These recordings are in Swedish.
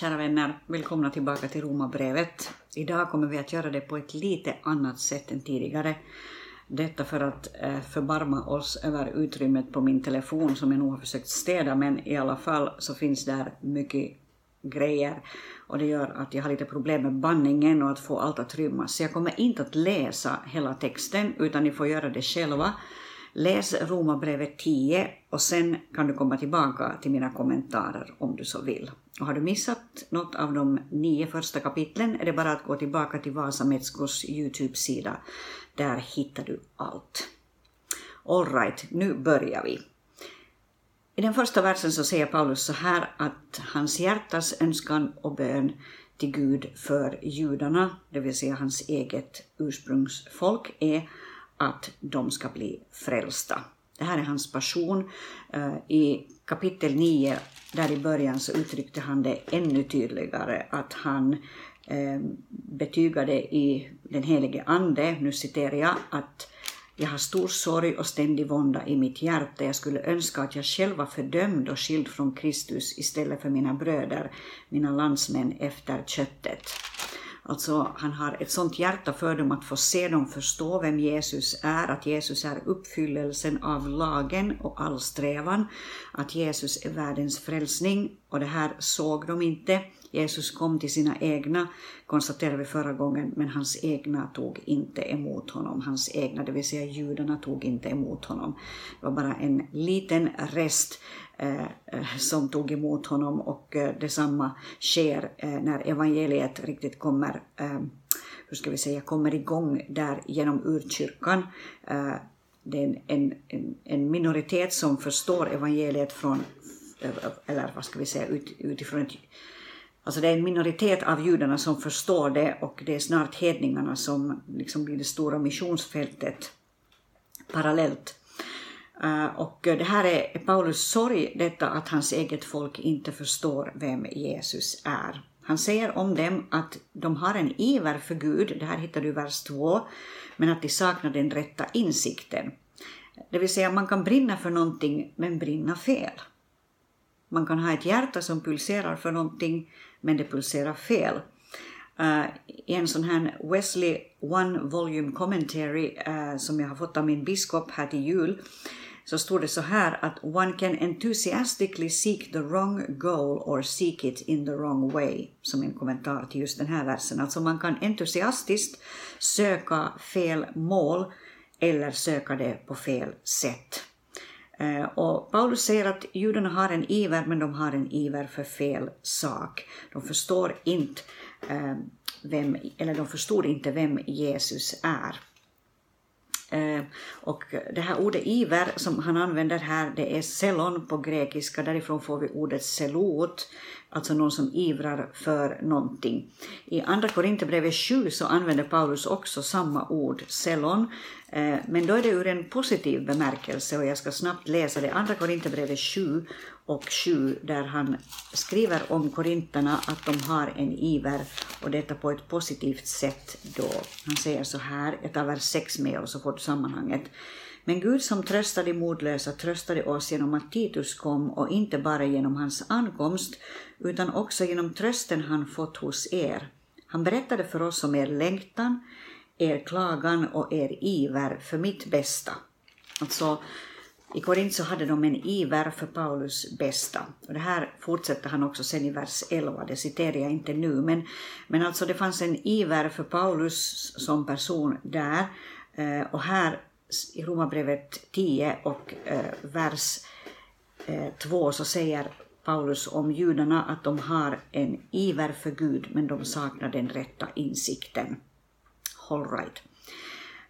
Kära vänner, välkomna tillbaka till Romarbrevet. Idag kommer vi att göra det på ett lite annat sätt än tidigare. Detta för att eh, förbarma oss över utrymmet på min telefon som jag nog har försökt städa, men i alla fall så finns där mycket grejer och det gör att jag har lite problem med bandningen och att få allt att rymmas. Så jag kommer inte att läsa hela texten utan ni får göra det själva. Läs Romarbrevet 10 och sen kan du komma tillbaka till mina kommentarer om du så vill. Och har du missat något av de nio första kapitlen är det bara att gå tillbaka till Vasa Metskos Youtube-sida. Där hittar du allt. Alright, nu börjar vi. I den första versen så säger Paulus så här att hans hjärtas önskan och bön till Gud för judarna, det vill säga hans eget ursprungsfolk, är att de ska bli frälsta. Det här är hans passion. Eh, I kapitel 9, där i början, så uttryckte han det ännu tydligare att han eh, betygade i den helige Ande, nu citerar jag, att jag har stor sorg och ständig vånda i mitt hjärta. Jag skulle önska att jag själv var fördömd och skild från Kristus istället för mina bröder, mina landsmän efter köttet. Alltså, han har ett sånt hjärta för dem att få se dem förstå vem Jesus är, att Jesus är uppfyllelsen av lagen och all strävan, att Jesus är världens frälsning och det här såg de inte. Jesus kom till sina egna, konstaterade vi förra gången, men hans egna tog inte emot honom. Hans egna, det vill säga judarna, tog inte emot honom. Det var bara en liten rest eh, eh som tog emot honom och eh, detsamma sker eh, när evangeliet riktigt kommer, eh, hur ska vi säga, kommer igång där genom urkyrkan. Eh, det är en, en, en minoritet som förstår evangeliet från, eh, eller vad ska vi säga, ut, utifrån ett Alltså det är en minoritet av judarna som förstår det och det är snart hedningarna som liksom blir det stora missionsfältet parallellt. Eh, och det här är Paulus sorg, detta att hans eget folk inte förstår vem Jesus är. Han säger om dem att de har en iver för Gud, det här hittar du i vers 2, men att de saknar den rätta insikten. Det vill säga man kan brinna för någonting men brinna fel. Man kan ha ett hjärta som pulserar för någonting men det pulserar fel. Uh, I en sån här Wesley One Volume Commentary uh, som jag har fått av min biskop här till jul så står det så här att one can enthusiastically seek the wrong goal or seek it in the wrong way, som en kommentar till just den här versen. Alltså man kan entusiastiskt söka fel mål eller söka det på fel sätt. Eh, och Paulus säger att judarna har en iver, men de har en iver för fel sak. De förstår inte eh, vem, eller de förstod inte vem Jesus är. Eh, och det här ordet iver som han använder här, det är selon på grekiska, därifrån får vi ordet selot, alltså någon som ivrar för någonting. I Andra Korinthierbrevet 7 så använder Paulus också samma ord, selon, eh, men då är det ur en positiv bemärkelse och jag ska snabbt läsa det. Andra Korinthierbrevet 7 och 7 där han skriver om korinterna att de har en iver och detta på ett positivt sätt då. Han säger så här, jag tar vers 6 med och så får du sammanhanget. Men Gud som tröstade modlösa tröstade oss genom att Titus kom och inte bara genom hans ankomst utan också genom trösten han fått hos er. Han berättade för oss om er längtan, er klagan och er iver för mitt bästa. Alltså, i Korint så hade de en iver för Paulus bästa. Och det här fortsätter han också sen i vers 11, det citerar jag inte nu, men, men alltså det fanns en iver för Paulus som person där. Eh, och här i Romarbrevet 10 och eh, vers 2 eh, så säger Paulus om judarna att de har en iver för Gud men de saknar den rätta insikten. All right.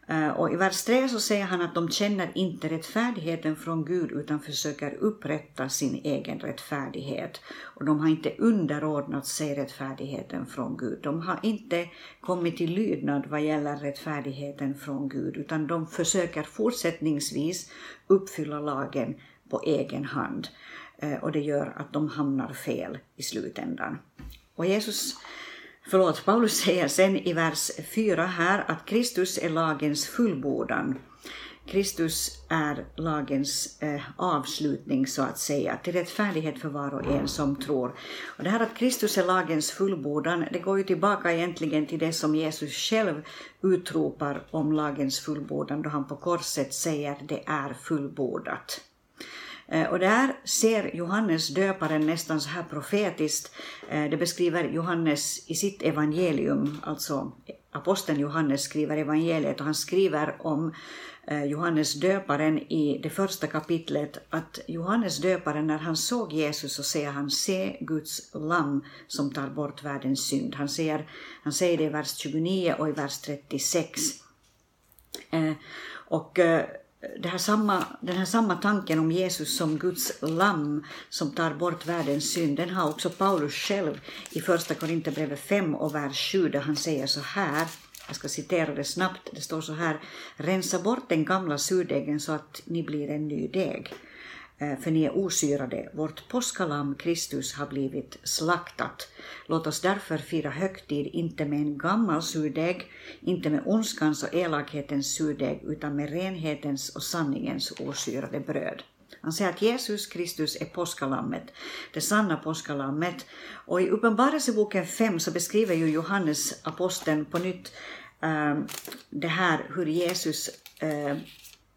Eh, och I vers 3 så säger han att de känner inte rättfärdigheten från Gud utan försöker upprätta sin egen rättfärdighet. Och de har inte underordnat sig rättfärdigheten från Gud. De har inte kommit till lydnad vad gäller rättfärdigheten från Gud utan de försöker fortsättningsvis uppfylla lagen på egen hand. Eh, och det gör att de hamnar fel i slutändan. Och Jesus Förlåt, Paulus säger sen i vers 4 här att Kristus är lagens fullbordan. Kristus är lagens eh, avslutning så att säga, till rättfärdighet för var och en som tror. Och det här att Kristus är lagens fullbordan, det går ju tillbaka egentligen till det som Jesus själv utropar om lagens fullbordan då han på korset säger det är fullbordat. Eh, och där ser Johannes döparen nästan så här profetiskt. Eh, det beskriver Johannes i sitt evangelium, alltså aposteln Johannes skriver evangeliet och han skriver om eh, Johannes döparen i det första kapitlet att Johannes döparen när han såg Jesus så säger han se Guds lamm som tar bort världens synd. Han säger, han säger det i vers 29 och i vers 36. Och det här samma, den här samma tanken om Jesus som Guds lamm som tar bort världens synd, den har också Paulus själv i första Korinthierbrevet 5 och vers 7 där han säger så här, jag ska citera det snabbt, det står så här, rensa bort den gamla surdegen så att ni blir en ny deg. Eh, för ni är osyrade. Vårt påskalamm Kristus har blivit slaktat. Låt oss därför fira högtid inte med en gammal surdeg, inte med ondskans och elakhetens surdeg, utan med renhetens och sanningens osyrade bröd. Han säger att Jesus Kristus är påskalammet, det sanna påskalammet. Och i Uppenbarelseboken 5 så beskriver ju Johannes aposteln på nytt äh, det här hur Jesus äh,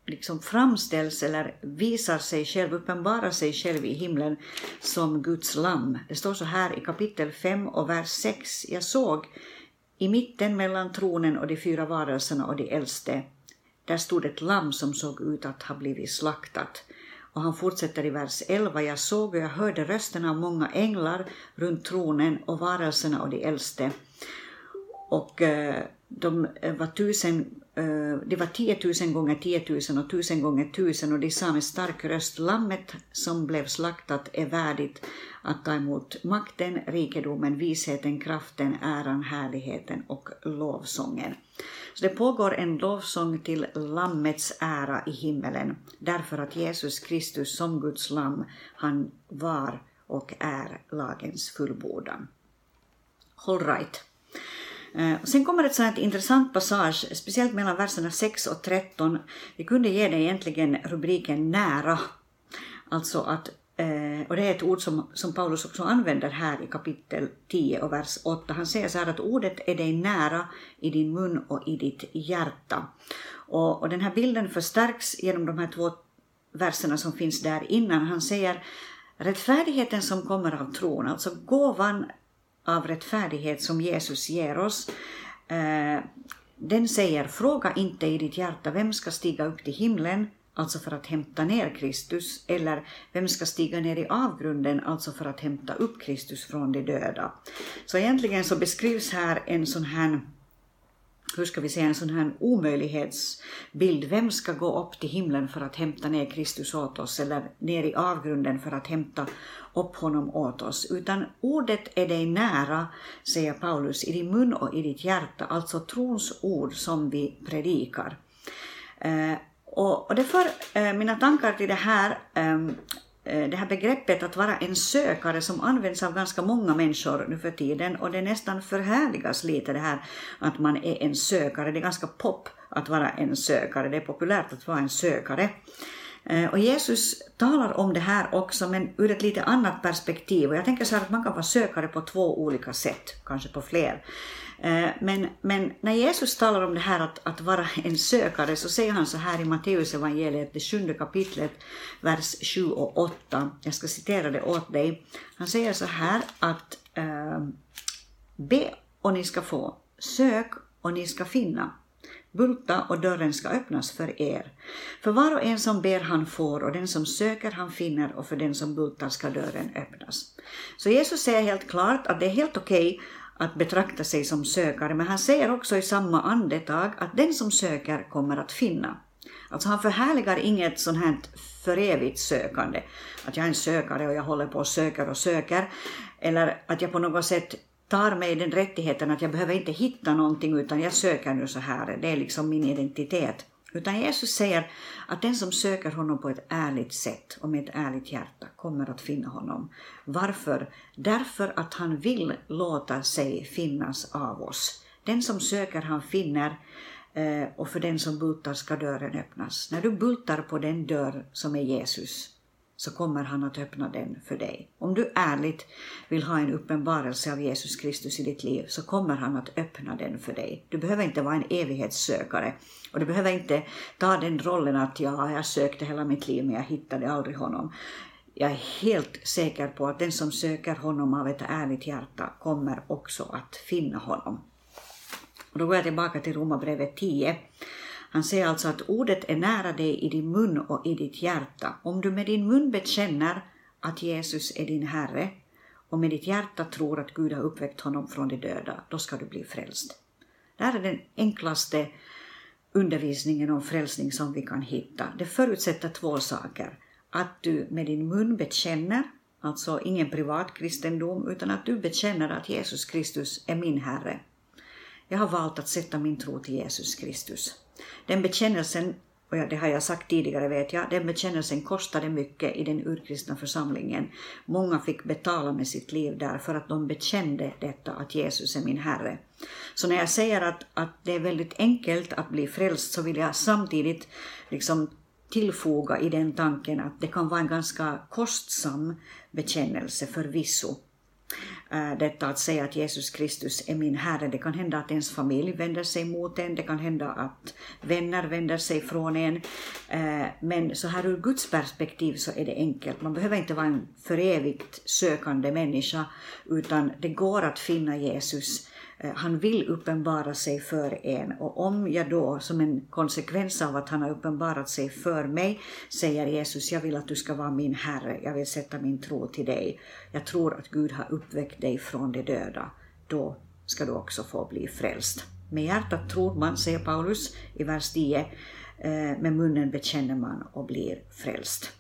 liksom framställs eller visar sig själv, uppenbarar sig själv i himlen som Guds lamm. Det står så här i kapitel 5 och vers 6. Jag såg i mitten mellan tronen och de fyra varelserna och de äldste, där stod ett lamm som såg ut att ha blivit slaktat. Och han fortsätter i vers 11. Jag såg och jag hörde rösten av många änglar runt tronen och varelserna och de äldste. Och eh, de eh, var tusen Eh, det var 10 000 gånger 10 000 och 1000 gånger 1000 och de sa med stark röst, lammet som blev slaktat är värdigt att ta emot makten, rikedomen, visheten, kraften, äran, härligheten och lovsången. Så det pågår en lovsång till Lammets ära i himmelen, därför att Jesus Kristus som Guds lamm, han var och är lagens fullbordan. All right. Eh, och sen kommer ett sånt intressant passage, speciellt mellan verserna 6 och 13. Vi kunde ge det egentligen rubriken nära. Alltså att, eh, och det är ett ord som, som Paulus också använder här i kapitel 10 och vers 8. Han säger så här att ordet är dig nära i din mun och i ditt hjärta. Och, och den här bilden förstärks genom de här två verserna som finns där innan. Han säger rättfärdigheten som kommer av tron, alltså gåvan av rättfärdighet som Jesus ger oss, eh, den säger fråga inte i ditt hjärta vem ska stiga upp till himlen, alltså för att hämta ner Kristus, eller vem ska stiga ner i avgrunden, alltså för att hämta upp Kristus från de döda. Så egentligen så beskrivs här en sån här hur ska vi säga, en sån här omöjlighetsbild. Vem ska gå upp till himlen för att hämta ner Kristus åt oss eller ner i avgrunden för att hämta upp honom åt oss? Utan ordet är dig nära, säger Paulus, i din mun och i ditt hjärta, alltså trons ord som vi predikar. Eh, och, och det för eh, mina tankar till det här Eh, Eh, det här begreppet att vara en sökare som används av ganska många människor nu för tiden och det nästan förhärligas lite det här att man är en sökare. Det är ganska pop att vara en sökare, det är populärt att vara en sökare. Eh, och Jesus talar om det här också, men ur ett lite annat perspektiv. Och jag tänker så här att man kan vara sökare på två olika sätt, kanske på fler. Eh, men, men när Jesus talar om det här att, att vara en sökare så säger han så här i Matteus evangeliet, det sjunde kapitlet, vers 7 och 8. Jag ska citera det åt dig. Han säger så här att ehm, be och ni ska få, sök och ni ska finna. Bulta och dörren ska öppnas för er. För var och en som ber han får och den som söker han finner och för den som bultar ska dörren öppnas. Så Jesus säger helt klart att det är helt okej okay att betrakta sig som sökare, men han säger också i samma andetag att den som söker kommer att finna. Alltså han förhärligar inget sånt här för evigt sökande, att jag är en sökare och jag håller på och söker och söker, eller att jag på något sätt tar mig den rättigheten att jag behöver inte hitta någonting utan jag söker nu så här, det är liksom min identitet. Utan Jesus säger att den som söker honom på ett ärligt sätt och med ett ärligt hjärta kommer att finna honom. Varför? Därför att han vill låta sig finnas av oss. Den som söker han finner. Eh, och för den som bultar ska dörren öppnas. När du bultar på den dörr som är Jesus så kommer han att öppna den för dig. Om du ärligt vill ha en uppenbarelse av Jesus Kristus i ditt liv så kommer han att öppna den för dig. Du behöver inte vara en evighetssökare och du behöver inte ta den rollen att ja, jag sökte hela mitt liv men jag hittade aldrig honom. Jag är helt säker på att den som söker honom av ett ärligt hjärta kommer också att finna honom. Och då går jag tillbaka till Romarbrevet 10 han säger alltså att ordet är nära dig i din mun och i ditt hjärta. Om du med din mun bekänner att Jesus är din Herre och med ditt hjärta tror att Gud har uppväckt honom från de döda, då ska du bli frälst. Det här är den enklaste undervisningen om frälsning som vi kan hitta. Det förutsätter två saker. Att du med din mun bekänner, alltså ingen privat kristendom, utan att du bekänner att Jesus Kristus är min Herre. Jag har valt att sätta min tro till Jesus Kristus. Den bekännelsen, och det har jag sagt tidigare vet jag, den bekännelsen kostade mycket i den urkristna församlingen. Många fick betala med sitt liv där för att de bekände detta att Jesus är min Herre. Så när jag säger att, att det är väldigt enkelt att bli frälst så vill jag samtidigt liksom tillfoga i den tanken att det kan vara en ganska kostsam bekännelse förvisso. Äh, detta att säga att Jesus Kristus är min Herre. Det kan hända att ens familj vänder sig mot en, det kan hända att vänner vänder sig från en. Äh, men så här ur Guds perspektiv så är det enkelt. Man behöver inte vara en för evigt sökande människa, utan det går att finna Jesus Eh, han vill uppenbara sig för en och om jag då som en konsekvens av att han har uppenbarat sig för mig säger Jesus, jag vill att du ska vara min Herre, jag vill sätta min tro till dig. Jag tror att Gud har uppväckt dig från de döda. Då ska du också få bli frälst. Med hjärtat tror man, säger Paulus i vers 10, eh, med munnen bekänner man och blir frälst.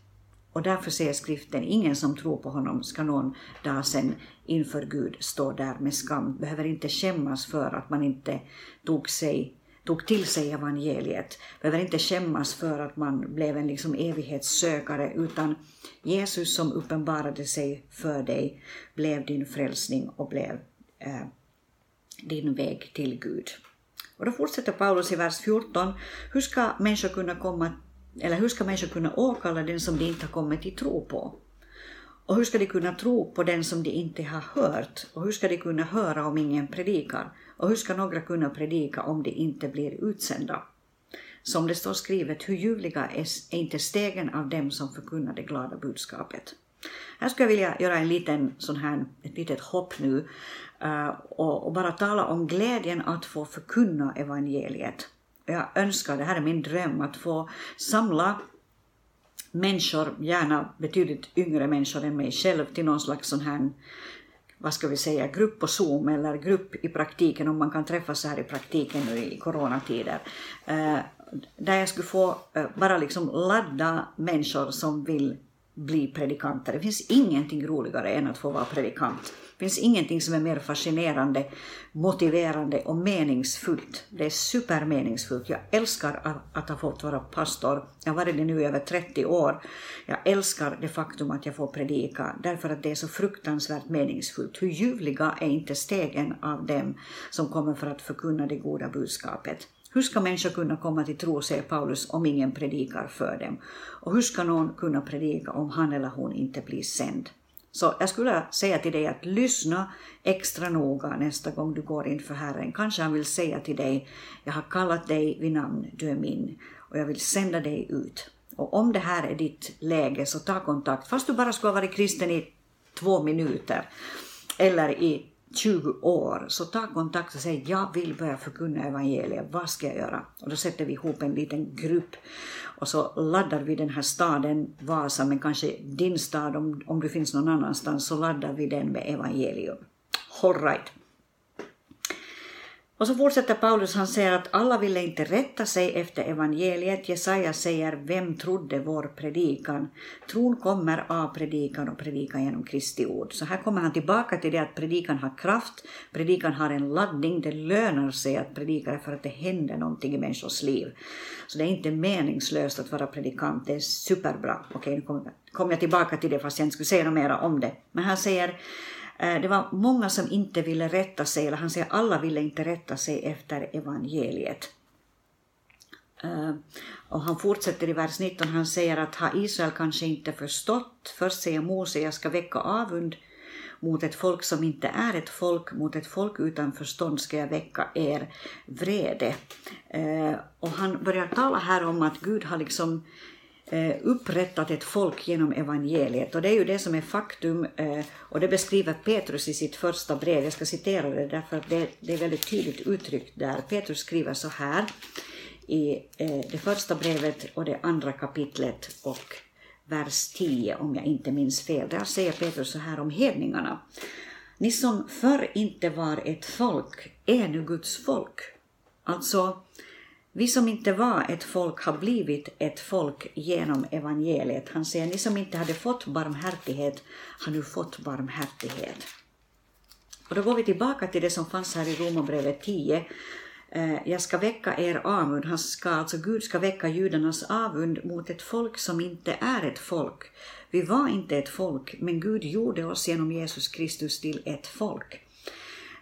Och därför säger skriften, ingen som tror på honom ska någon dag sen inför Gud stå där med skam, behöver inte skämmas för att man inte tog, sig, tog till sig evangeliet, behöver inte skämmas för att man blev en liksom evighetssökare, utan Jesus som uppenbarade sig för dig blev din frälsning och blev eh, din väg till Gud. Och då fortsätter Paulus i vers 14. Hur ska människor kunna komma eller hur ska människor kunna åkalla den som de inte har kommit till tro på? Och hur ska de kunna tro på den som de inte har hört? Och hur ska de kunna höra om ingen predikar? Och hur ska några kunna predika om de inte blir utsända? Som det står skrivet, hur ljuvliga är inte stegen av dem som förkunnar det glada budskapet. Här skulle jag vilja göra en liten sån här, ett litet hopp nu eh, och, och bara tala om glädjen att få förkunna evangeliet jag önskar, det här är min dröm, att få samla människor, gärna betydligt yngre människor än mig själv, till någon slags sån här vad ska vi säga, grupp på Zoom eller grupp i praktiken, om man kan träffas så här i praktiken nu i coronatider. Eh, där jag skulle få eh, bara liksom ladda människor som vill bli predikanter. Det finns ingenting roligare än att få vara predikant. Det finns ingenting som är mer fascinerande, motiverande och meningsfullt. Det är supermeningsfullt. Jag älskar att ha fått vara pastor. Jag har varit det nu i över 30 år. Jag älskar det faktum att jag får predika, därför att det är så fruktansvärt meningsfullt. Hur ljuvliga är inte stegen av dem som kommer för att förkunna det goda budskapet? Hur ska människor kunna komma till tro, säger Paulus, om ingen predikar för dem? Och hur ska någon kunna predika om han eller hon inte blir sänd? Så jag skulle säga till dig att lyssna extra noga nästa gång du går inför Herren. Kanske han vill säga till dig, jag har kallat dig vid namn, du är min, och jag vill sända dig ut. Och om det här är ditt läge så ta kontakt, fast du bara skulle ha varit kristen i två minuter eller i 20 år, så ta kontakt och säg jag vill börja förkunna evangeliet, vad ska jag göra? Och då sätter vi ihop en liten grupp och så laddar vi den här staden, Vasa, men kanske din stad om, om du finns någon annanstans, så laddar vi den med evangelium. All right. Och så fortsätter Paulus, han säger att alla ville inte rätta sig efter evangeliet. Jesaja säger, vem trodde vår predikan? Tron kommer av predikan och predikan genom Kristi ord. Så här kommer han tillbaka till det att predikan har kraft, predikan har en laddning, det lönar sig att predika för att det händer någonting i människors liv. Så det är inte meningslöst att vara predikant, det är superbra. Okej, nu kommer kom jag tillbaka till det fast jag inte skulle säga något mer om det. Men han säger Eh, det var många som inte ville rätta sig, eller han säger alla ville inte rätta sig efter evangeliet. Eh, och han fortsätter i vers 19, han säger att har Israel kanske inte förstått, först säger Mose, jag ska väcka avund mot ett folk som inte är ett folk, mot ett folk utan förstånd ska jag väcka er vrede. Eh, och han börjar tala här om att Gud har liksom Eh, upprättat ett folk genom evangeliet. Och det är ju det som är faktum eh, och det beskriver Petrus i sitt första brev. Jag ska citera det därför att det, det är väldigt tydligt uttryckt där. Petrus skriver så här i eh, det första brevet och det andra kapitlet och vers 10 om jag inte minns fel. Där säger Petrus så här om hedningarna. Ni som förr inte var ett folk är nu Guds folk. Alltså, vi som inte var ett folk har blivit ett folk genom evangeliet. Han säger, ni som inte hade fått barmhärtighet har nu fått barmhärtighet. Och då går vi tillbaka till det som fanns här i Romarbrevet 10, eh, jag ska väcka er avund, han ska, alltså Gud ska väcka judarnas avund mot ett folk som inte är ett folk. Vi var inte ett folk, men Gud gjorde oss genom Jesus Kristus till ett folk.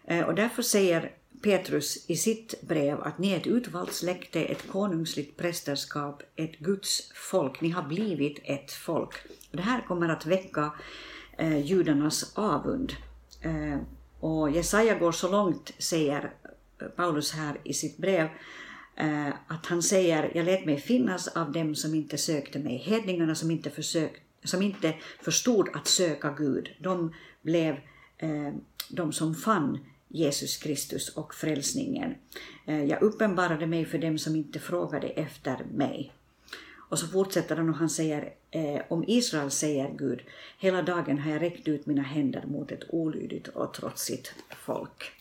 Eh, och därför säger Petrus i sitt brev att ni är ett utvalt släkte, ett konungsligt prästerskap, ett Guds folk. Ni har blivit ett folk. Det här kommer att väcka eh, judarnas avund. Eh, och Jesaja går så långt, säger eh, Paulus här i sitt brev, eh, att han säger, jag lät mig finnas av dem som inte sökte mig, hedningarna som inte, försökt, som inte förstod att söka Gud, de blev eh, de som fann Jesus Kristus och frälsningen. Eh, jag uppenbarade mig för dem som inte frågade efter mig. Och så fortsätter han och han säger, eh, om Israel säger Gud, hela dagen har jag räckt ut mina händer mot ett olydigt och trotsigt folk.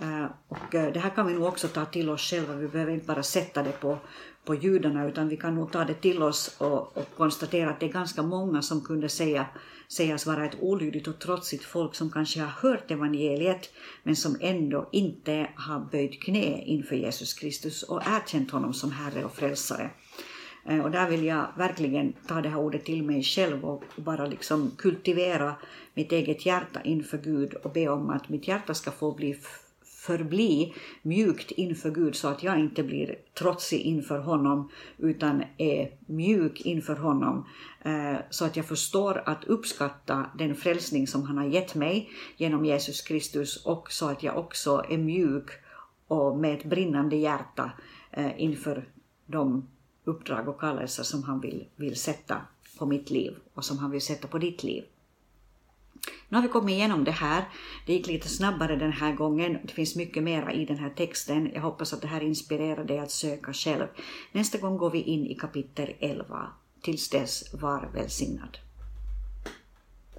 Eh, och eh, det här kan vi nog också ta till oss själva, vi behöver inte bara sätta det på, på judarna utan vi kan nog ta det till oss och, och konstatera att det är ganska många som kunde säga, sägas vara ett olydigt och trotsigt folk som kanske har hört evangeliet men som ändå inte har böjt knä inför Jesus Kristus och erkänt honom som Herre och Frälsare. Eh, och där vill jag verkligen ta det här ordet till mig själv och bara liksom kultivera mitt eget hjärta inför Gud och be om att mitt hjärta ska få bli förbli mjukt inför Gud så att jag inte blir trotsig inför honom utan är mjuk inför honom eh, så att jag förstår att uppskatta den frälsning som han har gett mig genom Jesus Kristus och så att jag också är mjuk och med ett brinnande hjärta eh, inför de uppdrag och kallelser som han vill, vill sätta på mitt liv och som han vill sätta på ditt liv. Nu har vi kommit igenom det här. Det gick lite snabbare den här gången. Det finns mycket mera i den här texten. Jag hoppas att det här inspirerar dig att söka själv. Nästa gång går vi in i kapitel 11. Tills dess, var välsignad.